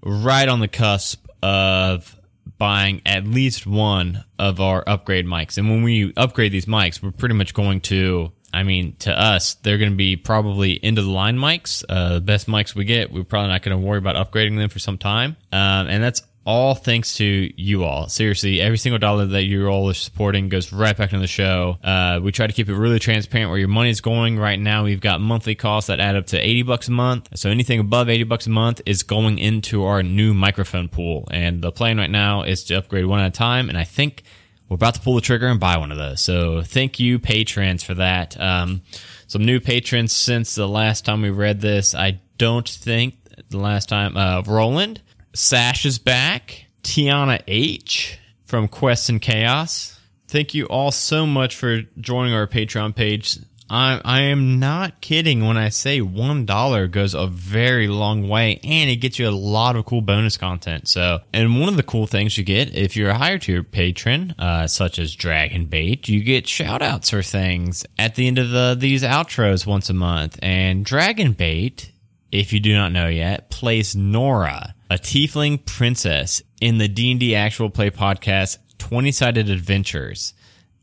right on the cusp of buying at least one of our upgrade mics. And when we upgrade these mics, we're pretty much going to, I mean, to us, they're going to be probably end of the line mics. Uh, the best mics we get, we're probably not going to worry about upgrading them for some time. Um, and that's all thanks to you all. Seriously, every single dollar that you all are supporting goes right back into the show. Uh, we try to keep it really transparent where your money is going. Right now, we've got monthly costs that add up to 80 bucks a month. So anything above 80 bucks a month is going into our new microphone pool. And the plan right now is to upgrade one at a time. And I think we're about to pull the trigger and buy one of those. So thank you, patrons, for that. Um, some new patrons since the last time we read this. I don't think the last time, uh, Roland. Sash is back. Tiana H from Quest and Chaos. Thank you all so much for joining our Patreon page. I, I am not kidding when I say $1 goes a very long way and it gets you a lot of cool bonus content. So, and one of the cool things you get if you're a higher tier patron, uh, such as Dragon Bait, you get shout outs for things at the end of the, these outros once a month. And Dragon Bait if you do not know yet, plays Nora, a tiefling princess in the D&D actual play podcast 20-sided adventures.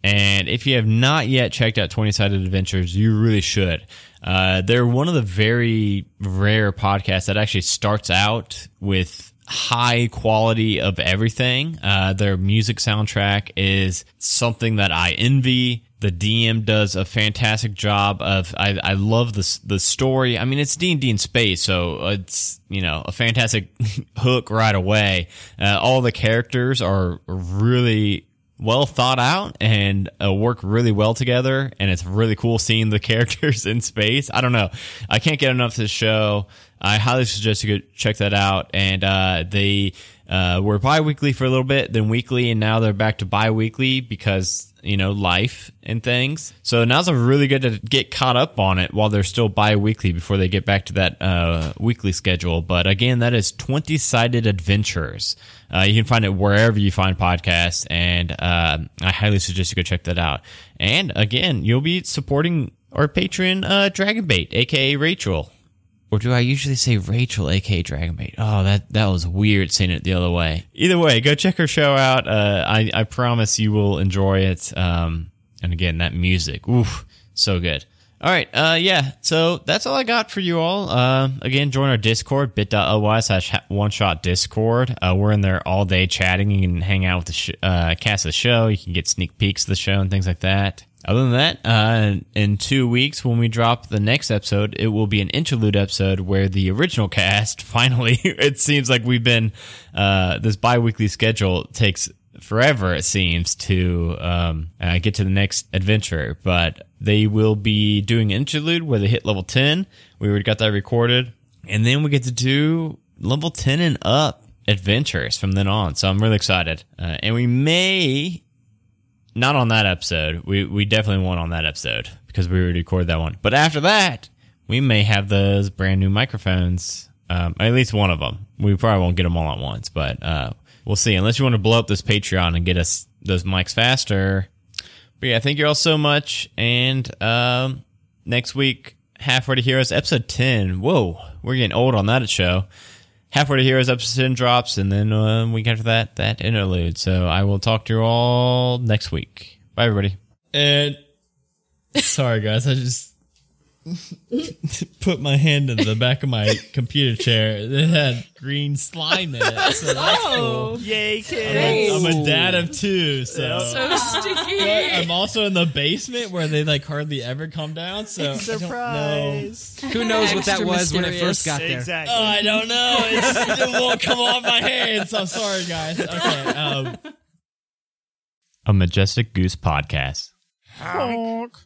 And if you have not yet checked out 20-sided adventures, you really should. Uh, they're one of the very rare podcasts that actually starts out with high quality of everything. Uh, their music soundtrack is something that I envy. The DM does a fantastic job of. I, I love the the story. I mean, it's D and D in space, so it's you know a fantastic [LAUGHS] hook right away. Uh, all the characters are really well thought out and uh, work really well together. And it's really cool seeing the [LAUGHS] characters in space. I don't know. I can't get enough of this show. I highly suggest you go check that out. And uh, they uh, were bi-weekly for a little bit, then weekly, and now they're back to bi-weekly because you know life and things. So now's a really good to get caught up on it while they're still bi-weekly before they get back to that uh, weekly schedule. But again, that is twenty sided adventures. Uh, you can find it wherever you find podcasts, and uh, I highly suggest you go check that out. And again, you'll be supporting our patron, uh, Dragonbait, aka Rachel. Or do I usually say Rachel, aka Dragonbait? Oh, that that was weird saying it the other way. Either way, go check her show out. Uh, I I promise you will enjoy it. Um, and again, that music, oof, so good. All right, uh, yeah. So that's all I got for you all. Uh, again, join our Discord, bit.ly slash one shot Discord. Uh, we're in there all day chatting. You can hang out with the uh, cast of the show. You can get sneak peeks of the show and things like that. Other than that, uh, in two weeks when we drop the next episode, it will be an interlude episode where the original cast [LAUGHS] finally. it seems like we've been uh, this bi-weekly schedule takes forever. It seems to um, uh, get to the next adventure, but they will be doing interlude where they hit level ten. We already got that recorded, and then we get to do level ten and up adventures from then on. So I'm really excited, uh, and we may not on that episode. We we definitely won't on that episode because we already recorded that one. But after that, we may have those brand new microphones. Um, at least one of them. We probably won't get them all at once, but uh, we'll see. Unless you want to blow up this Patreon and get us those mics faster. But yeah, thank you all so much. And um, next week, Halfway to Heroes episode ten. Whoa, we're getting old on that show. Halfway to Heroes episode 10 drops, and then uh, week after that, that interlude. So I will talk to you all next week. Bye, everybody. And [LAUGHS] sorry, guys, I just [LAUGHS] put my hand in the back of my computer chair that had green slime in it. So that's cool. Yay, I'm kids! a, I'm a dad of two, so. So [LAUGHS] sticky. But I'm also in the basement where they like hardly ever come down. So I don't know. Surprise! Who knows what that Extra was when it first got there? Exactly. Oh, I don't know. It's, it won't come off my hands. I'm sorry, guys. Okay. Um, A Majestic Goose podcast. honk.